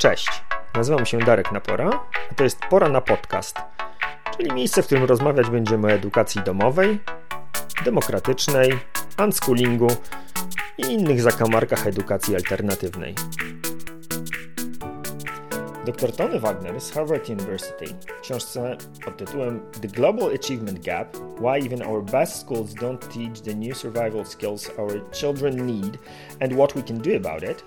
Cześć, nazywam się Darek Napora, a to jest Pora na Podcast, czyli miejsce, w którym rozmawiać będziemy o edukacji domowej, demokratycznej, unschoolingu i innych zakamarkach edukacji alternatywnej. Dr Tony Wagner z Harvard University w książce pod tytułem The Global Achievement Gap Why Even Our Best Schools Don't Teach the New Survival Skills Our Children Need and What We Can Do About It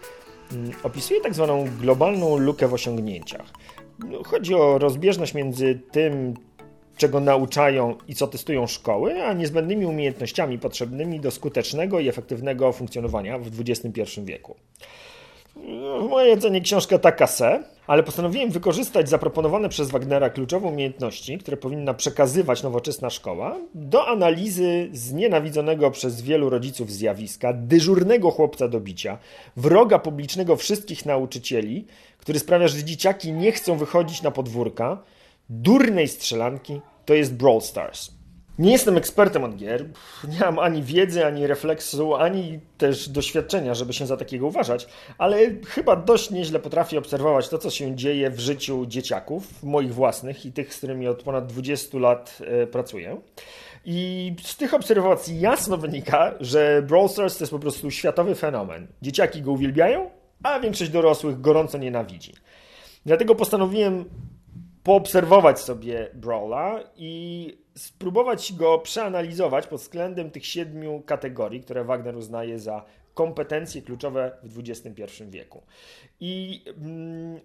opisuje tak zwaną globalną lukę w osiągnięciach. No, chodzi o rozbieżność między tym, czego nauczają i co testują szkoły, a niezbędnymi umiejętnościami potrzebnymi do skutecznego i efektywnego funkcjonowania w XXI wieku. W mojej ocenie książka taka se, ale postanowiłem wykorzystać zaproponowane przez Wagnera kluczowe umiejętności, które powinna przekazywać nowoczesna szkoła, do analizy znienawidzonego przez wielu rodziców zjawiska, dyżurnego chłopca do bicia, wroga publicznego wszystkich nauczycieli, który sprawia, że dzieciaki nie chcą wychodzić na podwórka, durnej strzelanki, to jest Brawl Stars. Nie jestem ekspertem od gier, nie mam ani wiedzy, ani refleksu, ani też doświadczenia, żeby się za takiego uważać, ale chyba dość nieźle potrafię obserwować to, co się dzieje w życiu dzieciaków, moich własnych i tych, z którymi od ponad 20 lat e, pracuję. I z tych obserwacji jasno wynika, że Brawl Stars to jest po prostu światowy fenomen. Dzieciaki go uwielbiają, a większość dorosłych gorąco nienawidzi. Dlatego postanowiłem poobserwować sobie Brawla i spróbować go przeanalizować pod względem tych siedmiu kategorii, które Wagner uznaje za kompetencje kluczowe w XXI wieku. I mm,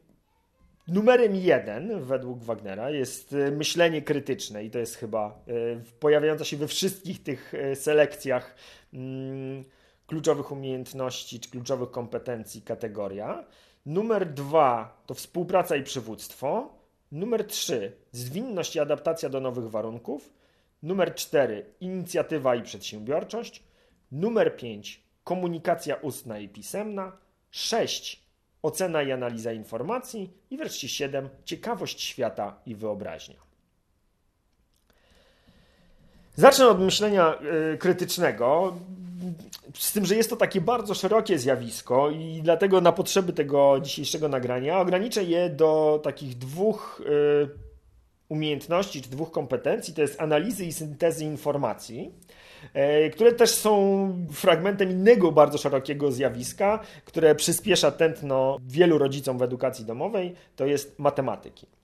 numerem jeden według Wagnera jest y, myślenie krytyczne i to jest chyba y, pojawiająca się we wszystkich tych y, selekcjach mm, kluczowych umiejętności czy kluczowych kompetencji kategoria. Numer dwa to współpraca i przywództwo. Numer 3 zwinność i adaptacja do nowych warunków. Numer 4 inicjatywa i przedsiębiorczość. Numer 5 komunikacja ustna i pisemna. 6 ocena i analiza informacji. I wreszcie 7 ciekawość świata i wyobraźnia. Zacznę od myślenia y, krytycznego. Z tym, że jest to takie bardzo szerokie zjawisko i dlatego na potrzeby tego dzisiejszego nagrania ograniczę je do takich dwóch y, umiejętności czy dwóch kompetencji. To jest analizy i syntezy informacji, y, które też są fragmentem innego bardzo szerokiego zjawiska, które przyspiesza tętno wielu rodzicom w edukacji domowej, to jest matematyki.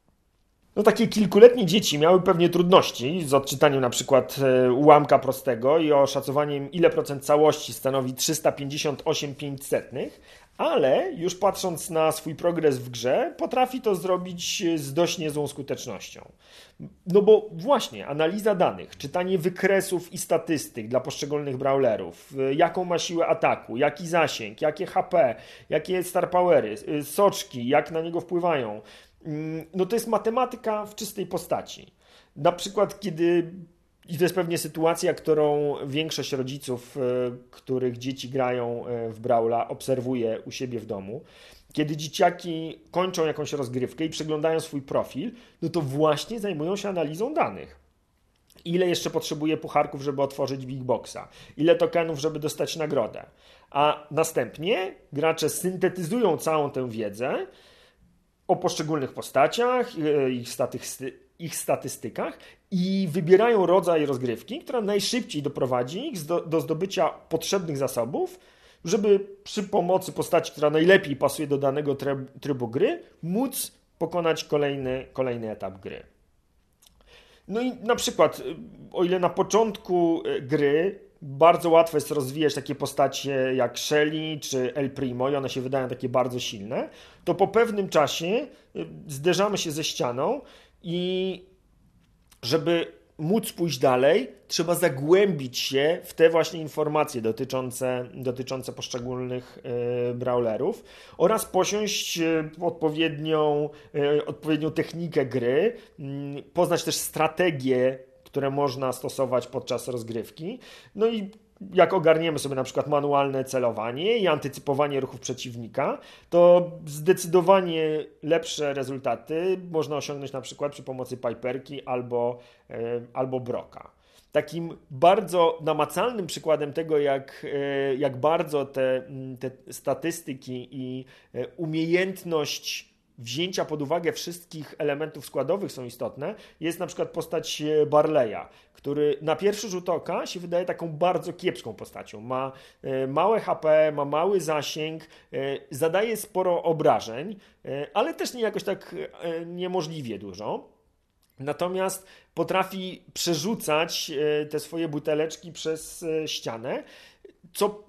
No takie kilkuletnie dzieci miały pewnie trudności z odczytaniem na przykład e, ułamka prostego i oszacowaniem ile procent całości stanowi 358 500, ale już patrząc na swój progres w grze, potrafi to zrobić z dość niezłą skutecznością. No bo właśnie, analiza danych, czytanie wykresów i statystyk dla poszczególnych brawlerów, e, jaką ma siłę ataku, jaki zasięg, jakie HP, jakie star powery, e, soczki, jak na niego wpływają, no to jest matematyka w czystej postaci. Na przykład, kiedy i to jest pewnie sytuacja, którą większość rodziców, e, których dzieci grają e, w Braula, obserwuje u siebie w domu. Kiedy dzieciaki kończą jakąś rozgrywkę i przeglądają swój profil, no to właśnie zajmują się analizą danych. Ile jeszcze potrzebuje pucharków, żeby otworzyć Big Boxa? Ile tokenów, żeby dostać nagrodę? A następnie gracze syntetyzują całą tę wiedzę o poszczególnych postaciach, e, ich, statysty, ich statystykach i wybierają rodzaj rozgrywki, która najszybciej doprowadzi ich do, do zdobycia potrzebnych zasobów, żeby przy pomocy postaci, która najlepiej pasuje do danego trybu gry, móc pokonać kolejny, kolejny etap gry. No i na przykład, o ile na początku e, gry bardzo łatwo jest rozwijać takie postacie jak Shelly czy El Primo i one się wydają takie bardzo silne, to po pewnym czasie y, zderzamy się ze ścianą i żeby móc pójść dalej, trzeba zagłębić się w te właśnie informacje dotyczące, dotyczące poszczególnych y, brawlerów oraz posiąść y, odpowiednią, odpowiednią technikę gry, mm, poznać też strategię które można stosować podczas rozgrywki. No i jak ogarniemy sobie na przykład manualne celowanie i antycypowanie ruchów przeciwnika, to zdecydowanie lepsze rezultaty można osiągnąć na przykład przy pomocy Piperki albo, e, albo Broka. Takim bardzo namacalnym przykładem tego, jak, e, jak bardzo te, te statystyki i e, umiejętność wzięcia pod uwagę wszystkich elementów składowych są istotne, jest na przykład postać e, Barleya, który na pierwszy rzut oka się wydaje taką bardzo kiepską postacią. Ma e, małe HP, ma mały zasięg, e, zadaje sporo obrażeń, ale też nie jakoś tak niemożliwie dużo. Natomiast potrafi przerzucać te swoje buteleczki przez ścianę, co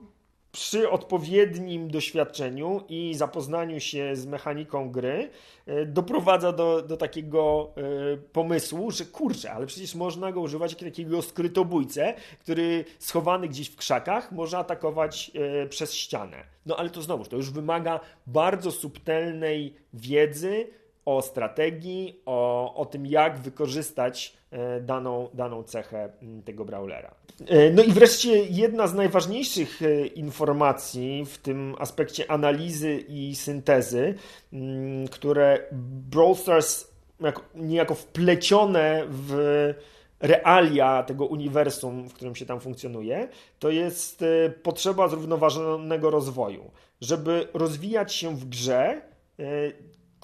przy odpowiednim doświadczeniu i zapoznaniu się z mechaniką gry e, doprowadza do, do takiego e, pomysłu, że kurczę, ale przecież można go używać jak takiego skrytobójcę, który schowany gdzieś w krzakach może atakować e, przez ścianę. No ale to znowuż, to już wymaga bardzo subtelnej wiedzy, o strategii, o, o tym, jak wykorzystać e, daną, daną cechę tego brawlera. E, no i wreszcie jedna z najważniejszych e, informacji w tym aspekcie analizy i syntezy, które Brawl Stars niejako wplecione w realia tego uniwersum, w którym się tam funkcjonuje, to jest potrzeba zrównoważonego rozwoju. Żeby rozwijać się w grze,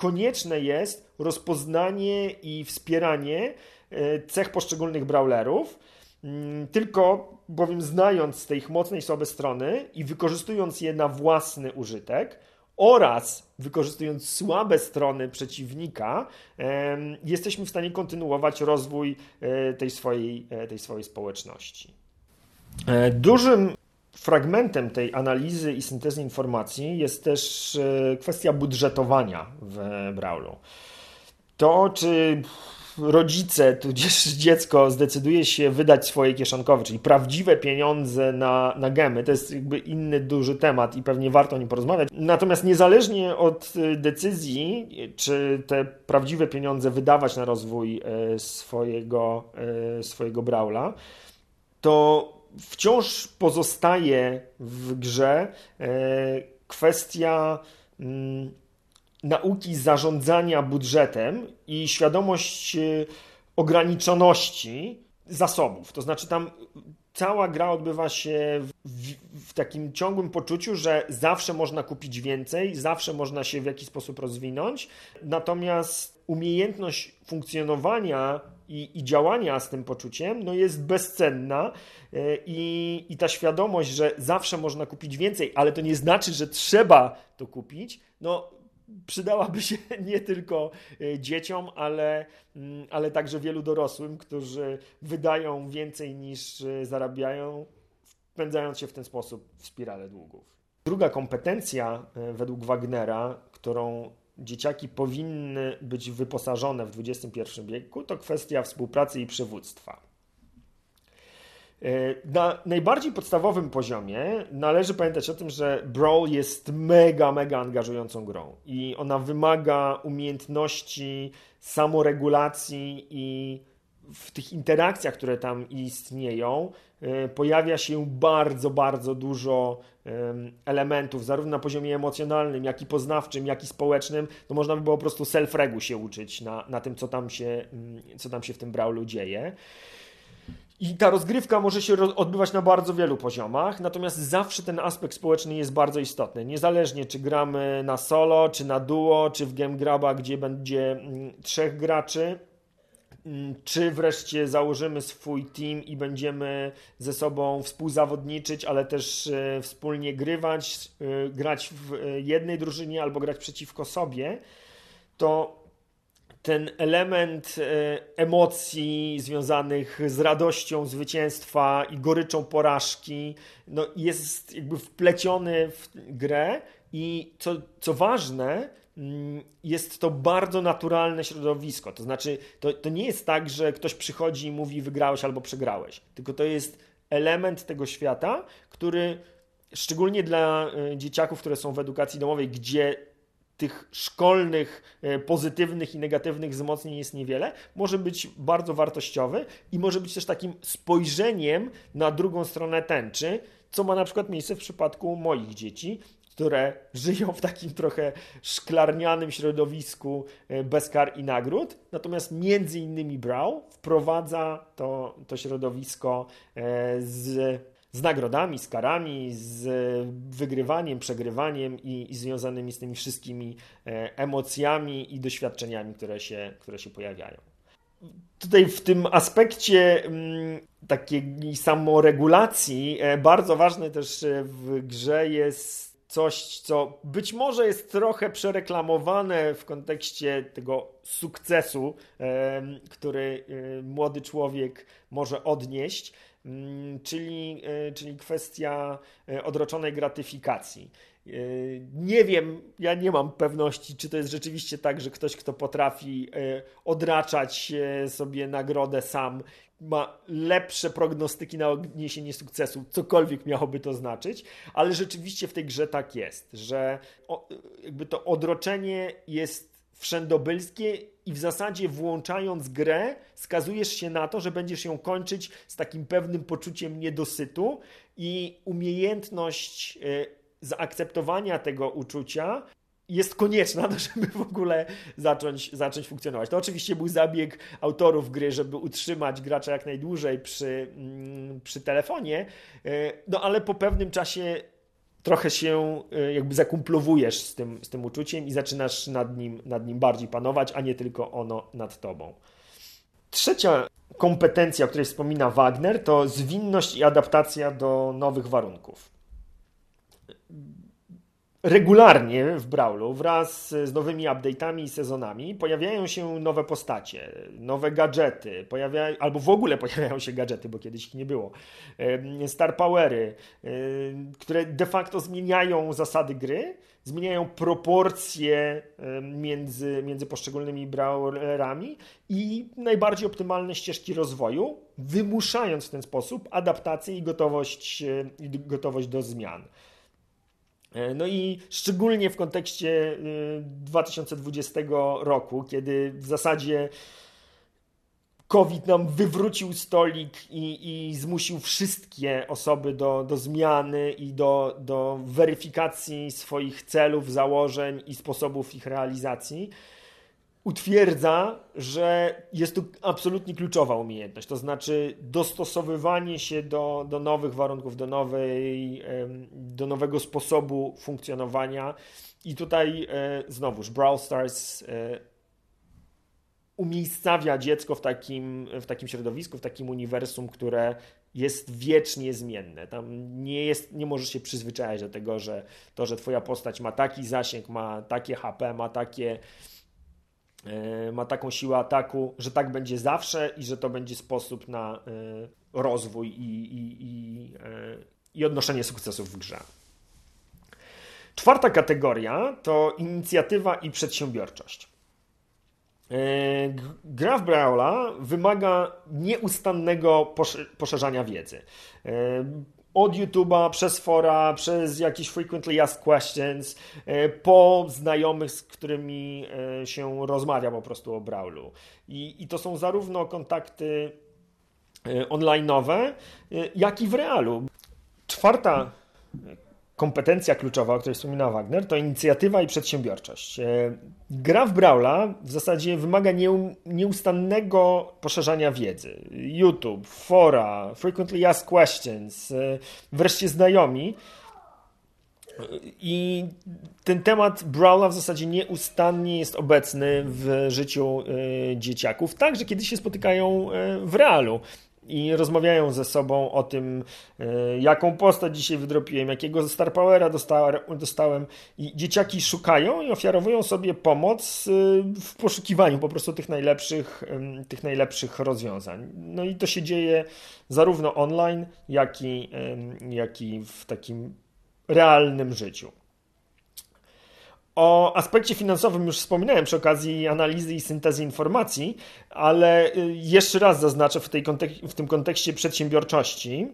konieczne jest rozpoznanie i wspieranie e, cech poszczególnych brawlerów, mm, tylko bowiem znając te ich mocne i słabe strony i wykorzystując je na własny użytek oraz wykorzystując słabe strony przeciwnika, jesteśmy w stanie kontynuować rozwój e, tej swojej, e, tej swojej społeczności. Dużym fragmentem tej analizy i syntezy informacji jest też e, kwestia budżetowania w Brawlu. To, czy rodzice, tudzież dziecko zdecyduje się wydać swoje kieszonkowe, czyli prawdziwe pieniądze na, na gemy, to jest jakby inny duży temat i pewnie warto o nim porozmawiać. Natomiast niezależnie od e, decyzji, czy te prawdziwe pieniądze wydawać na rozwój e, swojego, swojego Brawla, to wciąż pozostaje w grze e, kwestia mm, nauki zarządzania budżetem i świadomość e, ograniczoności zasobów. To znaczy, tam cała gra odbywa się w, w, takim ciągłym poczuciu, że zawsze można kupić więcej, zawsze można się w jakiś sposób rozwinąć. Natomiast umiejętność funkcjonowania i, i działania z tym poczuciem no jest bezcenna e, i, i ta świadomość, że zawsze można kupić więcej, ale to nie znaczy, że trzeba to kupić, no przydałaby się nie tylko e, dzieciom, ale, mm, ale także wielu dorosłym, którzy wydają więcej niż e, zarabiają, wpędzając się w ten sposób w spirale długów. Druga kompetencja według Wagnera, którą dzieciaki powinny być wyposażone w XXI wieku, to kwestia współpracy i przywództwa. E, na najbardziej podstawowym poziomie należy pamiętać o tym, że Brawl jest mega, mega angażującą grą i ona wymaga umiejętności samoregulacji i w tych interakcjach, które tam istnieją, e, pojawia się bardzo, bardzo dużo elementów, zarówno na poziomie emocjonalnym, jak i poznawczym, jak i społecznym. To można by było po prostu self-regu się uczyć na, na tym, co tam, się, mm, co tam się w tym brawlu dzieje. I ta rozgrywka może się odbywać na bardzo wielu poziomach, natomiast zawsze ten aspekt społeczny jest bardzo istotny. Niezależnie czy gramy na solo, czy na duo, czy w game graba, gdzie będzie mm, trzech graczy, czy wreszcie założymy swój team i będziemy ze sobą współzawodniczyć, ale też e, wspólnie grywać, e, grać w e, jednej drużynie albo grać przeciwko sobie, to ten element emocji związanych z radością zwycięstwa i goryczą porażki no jest jakby wpleciony w grę i co, co ważne, Mm, jest to bardzo naturalne środowisko. To znaczy, to, to nie jest tak, że ktoś przychodzi i mówi wygrałeś albo przegrałeś, tylko to jest element tego świata, który szczególnie dla e, dzieciaków, które są w edukacji domowej, gdzie tych szkolnych, e, pozytywnych i negatywnych wzmocnień jest niewiele, może być bardzo wartościowy i może być też takim spojrzeniem na drugą stronę tęczy, co ma na przykład miejsce w przypadku moich dzieci, które żyją w takim trochę szklarnianym środowisku e, bez kar i nagród. Natomiast między innymi Brow wprowadza to, to środowisko e, z z nagrodami, z karami, z wygrywaniem, przegrywaniem i, i związanymi z tymi wszystkimi e, emocjami i doświadczeniami, które się, które się pojawiają. Tutaj w tym aspekcie mm, takiej samoregulacji e, bardzo ważne też w grze jest coś, co być może jest trochę przereklamowane w kontekście tego sukcesu, który e, młody człowiek może odnieść, czyli, e, czyli kwestia e, odroczonej gratyfikacji. Nie wiem, ja nie mam pewności, czy to jest rzeczywiście tak, że ktoś, kto potrafi odraczać sobie nagrodę sam, ma lepsze prognostyki na odniesienie sukcesu, cokolwiek miałoby to znaczyć, ale rzeczywiście w tej grze tak jest, że jakby to odroczenie jest wszędobylskie i w zasadzie włączając grę, skazujesz się na to, że będziesz ją kończyć z takim pewnym poczuciem niedosytu i umiejętność e, zaakceptowania tego uczucia jest konieczna, żeby w ogóle zacząć, zacząć funkcjonować. To oczywiście był zabieg autorów gry, żeby utrzymać gracza jak najdłużej przy, mm, przy telefonie, e, no ale po pewnym czasie trochę się e, jakby zakumplowujesz z tym, z tym uczuciem i zaczynasz nad nim, nad nim bardziej panować, a nie tylko ono nad tobą. Trzecia kompetencja, o której wspomina Wagner, to zwinność i adaptacja do nowych warunków regularnie w Brawlu wraz z nowymi update'ami i sezonami pojawiają się nowe postacie, nowe gadżety, pojawia, albo w ogóle pojawiają się gadżety, bo kiedyś ich nie było, star powery, które de facto zmieniają zasady gry, zmieniają proporcje między, między poszczególnymi brawlerami i najbardziej optymalne ścieżki rozwoju, wymuszając w ten sposób adaptację i gotowość, gotowość do zmian. E, no i szczególnie w kontekście 2020 y, roku, kiedy w zasadzie COVID nam wywrócił stolik i, i zmusił wszystkie osoby do, do zmiany i do, do weryfikacji swoich celów, założeń i sposobów ich realizacji utwierdza, że jest to absolutnie kluczowa umiejętność, to znaczy dostosowywanie się do, do nowych warunków, do, nowej, do nowego sposobu funkcjonowania. I tutaj e, znowuż Brawl Stars e, umiejscawia dziecko w takim, w takim środowisku, w takim uniwersum, które jest wiecznie zmienne. Tam nie, jest, nie możesz się przyzwyczaić do tego, że to, że twoja postać ma taki zasięg, ma takie HP, ma takie ma taką siłę ataku, że tak będzie zawsze i że to będzie sposób na e, rozwój i, i, i, e, i odnoszenie sukcesów w grze. Czwarta kategoria to inicjatywa i przedsiębiorczość. Gra w wymaga nieustannego poszerzania wiedzy od YouTube'a, przez fora, przez jakieś frequently asked questions, e, po znajomych, z którymi e, się rozmawia po prostu o Brawlu. I, i to są zarówno kontakty e, online'owe, jak i w realu. Czwarta kompetencja kluczowa, o której wspomina Wagner, to inicjatywa i przedsiębiorczość. E, gra w Brawla w zasadzie wymaga nieustannego poszerzania wiedzy. YouTube, fora, frequently asked questions, e, wreszcie znajomi. I ten temat Brawla w zasadzie nieustannie jest obecny w życiu e, dzieciaków, także kiedy się spotykają w realu i rozmawiają ze sobą o tym, e, jaką postać dzisiaj wydropiłem, jakiego Star Powera dostałem. I dzieciaki szukają i ofiarowują sobie pomoc e, w poszukiwaniu po prostu tych najlepszych, tych najlepszych rozwiązań. No i to się dzieje zarówno online, jak i, jak i w takim realnym życiu. O aspekcie finansowym już wspominałem przy okazji analizy i syntezy informacji, ale y, jeszcze raz zaznaczę w, kontek- w tym kontekście przedsiębiorczości,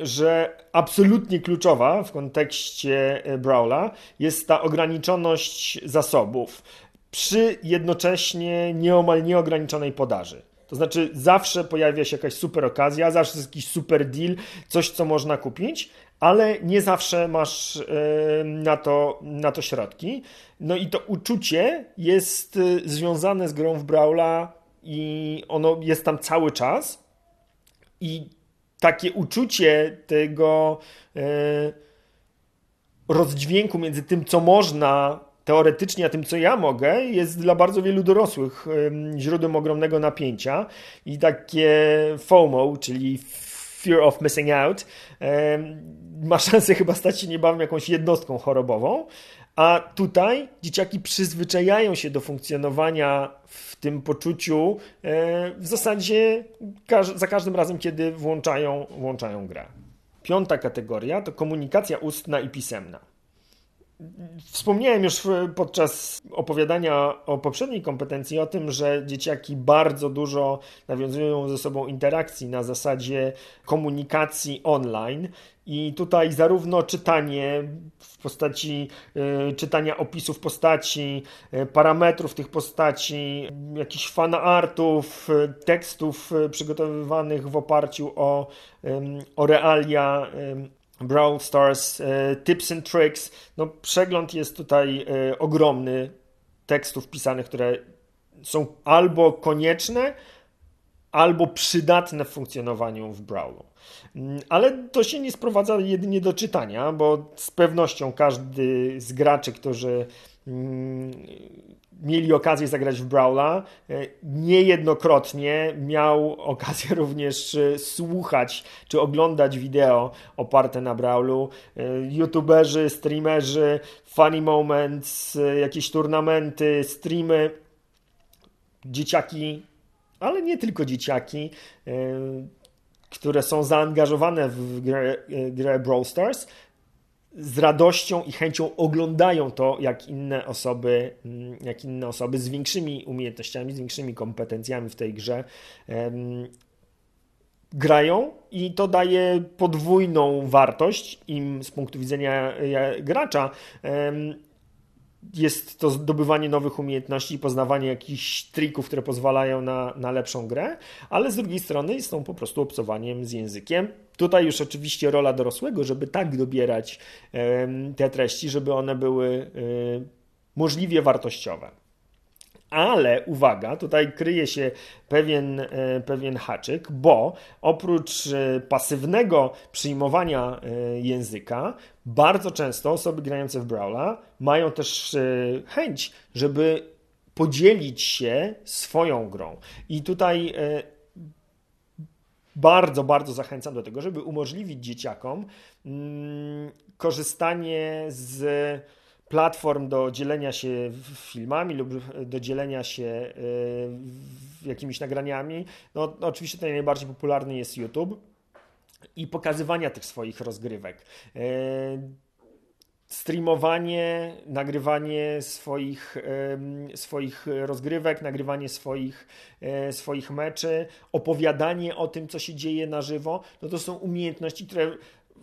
y, że absolutnie kluczowa w kontekście y, Brawla jest ta ograniczoność zasobów przy jednocześnie nieomal nieograniczonej podaży. To znaczy, zawsze pojawia się jakaś super okazja, zawsze jest jakiś super deal, coś, co można kupić, ale nie zawsze masz na to, na to środki. No i to uczucie jest y, związane z grą w Brawla i ono jest tam cały czas. I takie uczucie tego e, rozdźwięku między tym, co można teoretycznie, a tym, co ja mogę, jest dla bardzo wielu dorosłych źródłem ogromnego napięcia i takie FOMO, czyli Fear of Missing Out, ma szansę chyba stać się niebawem jakąś jednostką chorobową, a tutaj dzieciaki przyzwyczajają się do funkcjonowania w tym poczuciu w zasadzie za każdym razem, kiedy włączają, włączają grę. Piąta kategoria to komunikacja ustna i pisemna. Wspomniałem już podczas opowiadania o poprzedniej kompetencji o tym, że dzieciaki bardzo dużo nawiązują ze sobą interakcji na zasadzie komunikacji online. I tutaj zarówno czytanie w postaci y, czytania opisów postaci, y, parametrów tych postaci, jakichś fanartów, y, tekstów przygotowywanych w oparciu o, o realia Brawl Stars, e, Tips and Tricks. No, przegląd jest tutaj e, ogromny tekstów pisanych, które są albo konieczne, albo przydatne w funkcjonowaniu w Brawlu. Mm, ale to się nie sprowadza jedynie do czytania, bo z pewnością każdy z graczy, którzy mieli okazję zagrać w Brawla. E, niejednokrotnie miał okazję również e, słuchać czy oglądać wideo oparte na Brawlu. E, YouTuberzy, streamerzy, funny moments, jakieś turnamenty, streamy. Dzieciaki, ale nie tylko dzieciaki, które są zaangażowane w grę, grę Brawl Stars, z radością i chęcią oglądają to, jak inne osoby, mm, jak inne osoby z większymi umiejętnościami, z większymi kompetencjami w tej grze um, grają i to daje podwójną wartość im z punktu widzenia e, gracza. Um, jest to zdobywanie nowych umiejętności, poznawanie jakichś trików, które pozwalają na, na lepszą grę, ale z drugiej strony jest to po prostu obcowaniem z językiem. Tutaj już oczywiście rola dorosłego, żeby tak dobierać te treści, żeby one były możliwie wartościowe. Ale uwaga, tutaj kryje się pewien, e, pewien haczyk, bo oprócz e, pasywnego przyjmowania e, języka, bardzo często osoby grające w Brawla mają też chęć, żeby podzielić się swoją grą. I tutaj bardzo, bardzo zachęcam do tego, żeby umożliwić dzieciakom mm, korzystanie z platform do dzielenia się filmami lub do dzielenia się y, jakimiś nagraniami. No, oczywiście tutaj najbardziej popularny jest YouTube i pokazywania tych swoich rozgrywek. Y, streamowanie, nagrywanie swoich, swoich rozgrywek, nagrywanie swoich, e, swoich meczy, opowiadanie o tym, co się dzieje na żywo, no to są umiejętności, które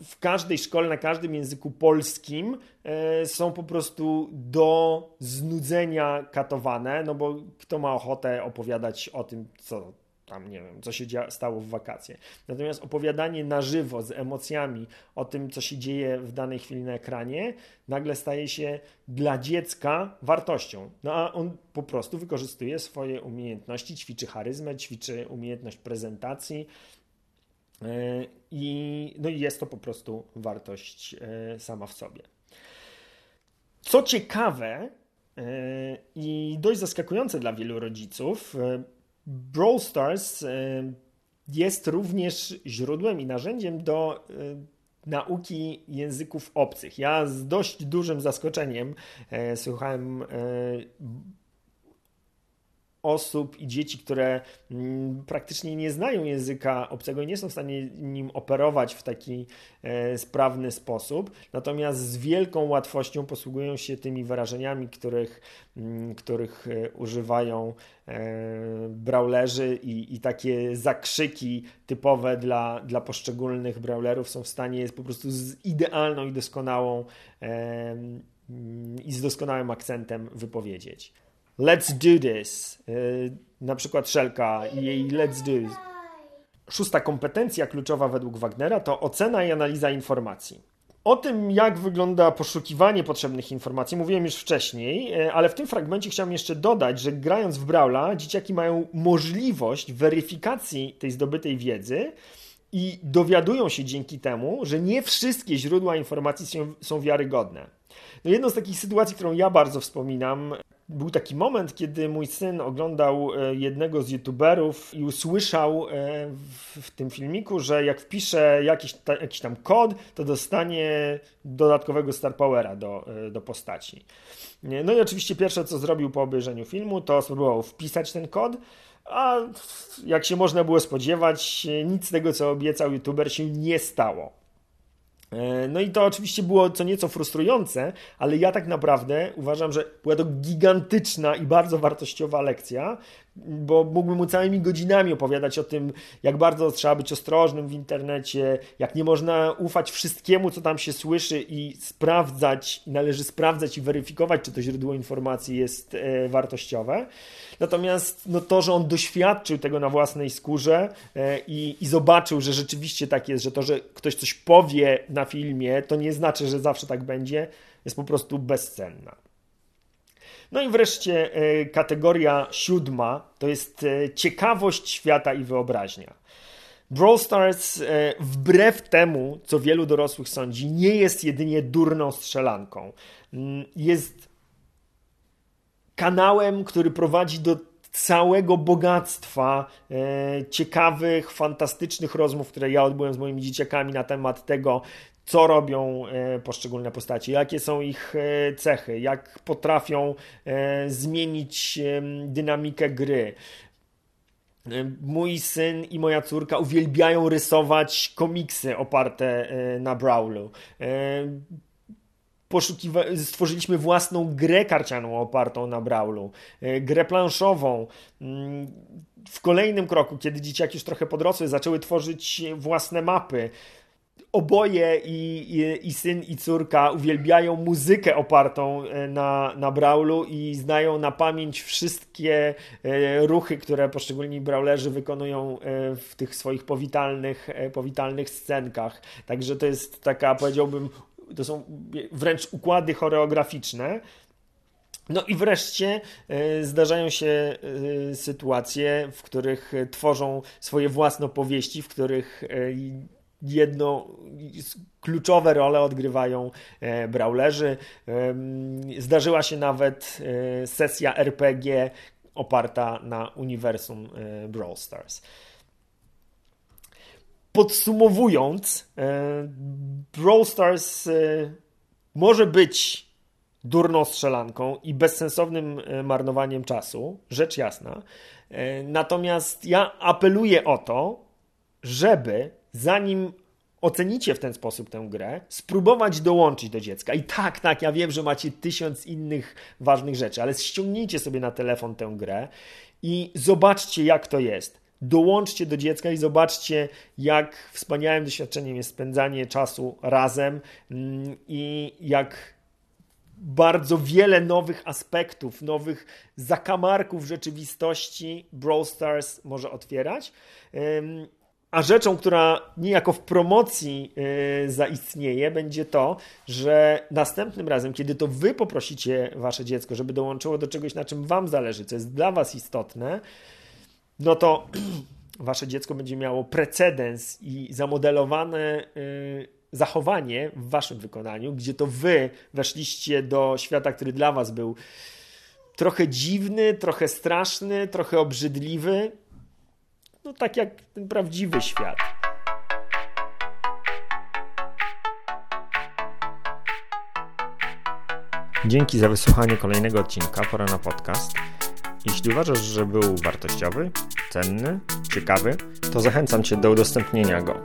w każdej szkole, na każdym języku polskim e, są po prostu do znudzenia katowane, no bo kto ma ochotę opowiadać o tym, co tam nie wiem, co się stało w wakacje. Natomiast opowiadanie na żywo z emocjami o tym, co się dzieje w danej chwili na ekranie, nagle staje się dla dziecka wartością. No a on po prostu wykorzystuje swoje umiejętności, ćwiczy charyzmę, ćwiczy umiejętność prezentacji. E, I, no jest to po prostu wartość e, sama w sobie. Co ciekawe e, i dość zaskakujące dla wielu rodziców, Brawl Stars jest również źródłem i narzędziem do nauki języków obcych. Ja z dość dużym zaskoczeniem słuchałem osób i dzieci, które mm, praktycznie nie znają języka obcego i nie są w stanie nim operować w taki e, sprawny sposób, natomiast z wielką łatwością posługują się tymi wyrażeniami, których, mm, których e, używają e, brawlerzy i, i takie zakrzyki typowe dla, dla poszczególnych brawlerów są w stanie po prostu z idealną i doskonałą mm, i z doskonałym akcentem wypowiedzieć. Let's do this. Y, na przykład Szelka i jej let's do. Szósta kompetencja kluczowa według Wagnera to ocena i analiza informacji. O tym, jak wygląda poszukiwanie potrzebnych informacji, mówiłem już wcześniej, y, ale w tym fragmencie chciałem jeszcze dodać, że grając w Brawla, dzieciaki mają możliwość weryfikacji tej zdobytej wiedzy i dowiadują się dzięki temu, że nie wszystkie źródła informacji są wiarygodne. No jedną z takich sytuacji, którą ja bardzo wspominam, był taki moment, kiedy mój syn oglądał e, jednego z youtuberów i usłyszał e, w, tym filmiku, że jak wpisze jakiś, ta, jakiś tam kod, to dostanie dodatkowego Star Powera do, e, do postaci. No i oczywiście pierwsze, co zrobił po obejrzeniu filmu, to spróbował wpisać ten kod, a jak się można było spodziewać, nic z tego, co obiecał youtuber się nie stało. E, no i to oczywiście było co nieco frustrujące, ale ja tak naprawdę uważam, że była to gigantyczna i bardzo wartościowa lekcja, bo mógłbym mu całymi godzinami opowiadać o tym, jak bardzo trzeba być ostrożnym w internecie, jak nie można ufać wszystkiemu, co tam się słyszy i sprawdzać, należy sprawdzać i weryfikować, czy to źródło informacji jest e, wartościowe. Natomiast no to, że on doświadczył tego na własnej skórze e, i, i zobaczył, że rzeczywiście tak jest, że to, że ktoś coś powie na filmie, to nie znaczy, że zawsze tak będzie, jest po prostu bezcenna. No i wreszcie e, kategoria siódma to jest e, ciekawość świata i wyobraźnia. Brawl Stars, e, wbrew temu, co wielu dorosłych sądzi, nie jest jedynie durną strzelanką. Mm, jest kanałem, który prowadzi do całego bogactwa ciekawych, fantastycznych rozmów, które ja odbyłem z moimi dzieciakami na temat tego, co robią e, poszczególne postacie, jakie są ich e, cechy, jak potrafią e, zmienić dynamikę gry. Mój syn i moja córka uwielbiają rysować komiksy oparte na Brawlu. Poszukiwa- stworzyliśmy własną grę karcianą opartą na Brawlu, grę planszową. Mm, w kolejnym kroku, kiedy dzieciaki już trochę podrosły, zaczęły tworzyć własne mapy oboje i, i, i, syn i córka uwielbiają muzykę opartą e, na, na Brawlu i znają na pamięć wszystkie e, ruchy, które poszczególni brawlerzy wykonują e, w tych swoich powitalnych, powitalnych scenkach. Także to jest taka, powiedziałbym, to są wręcz układy choreograficzne. No i wreszcie zdarzają się sytuacje, w których tworzą swoje własne opowieści, w których jedno kluczowe role odgrywają e, brawlerzy. Zdarzyła się nawet e, sesja RPG oparta na uniwersum e, Brawl Stars. Podsumowując, Brawl Stars może być durną strzelanką i bezsensownym marnowaniem czasu, rzecz jasna. Natomiast ja apeluję o to, żeby zanim ocenicie w ten sposób tę grę, spróbować dołączyć do dziecka. I tak, tak, ja wiem, że macie tysiąc innych ważnych rzeczy, ale ściągnijcie sobie na telefon tę grę i zobaczcie, jak to jest. Dołączcie do dziecka i zobaczcie, jak wspaniałym doświadczeniem jest spędzanie czasu razem mm, i jak bardzo wiele nowych aspektów, nowych zakamarków rzeczywistości Brawl Stars może otwierać. A rzeczą, która niejako w promocji yy, zaistnieje, będzie to, że następnym razem, kiedy to wy poprosicie wasze dziecko, żeby dołączyło do czegoś, na czym wam zależy, co jest dla was istotne, no to wasze dziecko będzie miało precedens i zamodelowane yy, zachowanie w waszym wykonaniu, gdzie to wy weszliście do świata, który dla was był trochę dziwny, trochę straszny, trochę obrzydliwy, no tak jak ten prawdziwy świat. Dzięki za wysłuchanie kolejnego odcinka Pora na podcast. Jeśli uważasz, że był wartościowy, cenny, ciekawy, to zachęcam Cię do udostępnienia go.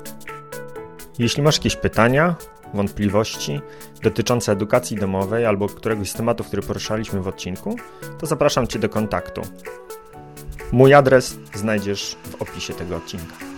Jeśli masz jakieś pytania, wątpliwości dotyczące edukacji domowej albo któregoś z tematów, który poruszaliśmy w odcinku, to zapraszam Cię do kontaktu. Mój adres znajdziesz w opisie tego odcinka.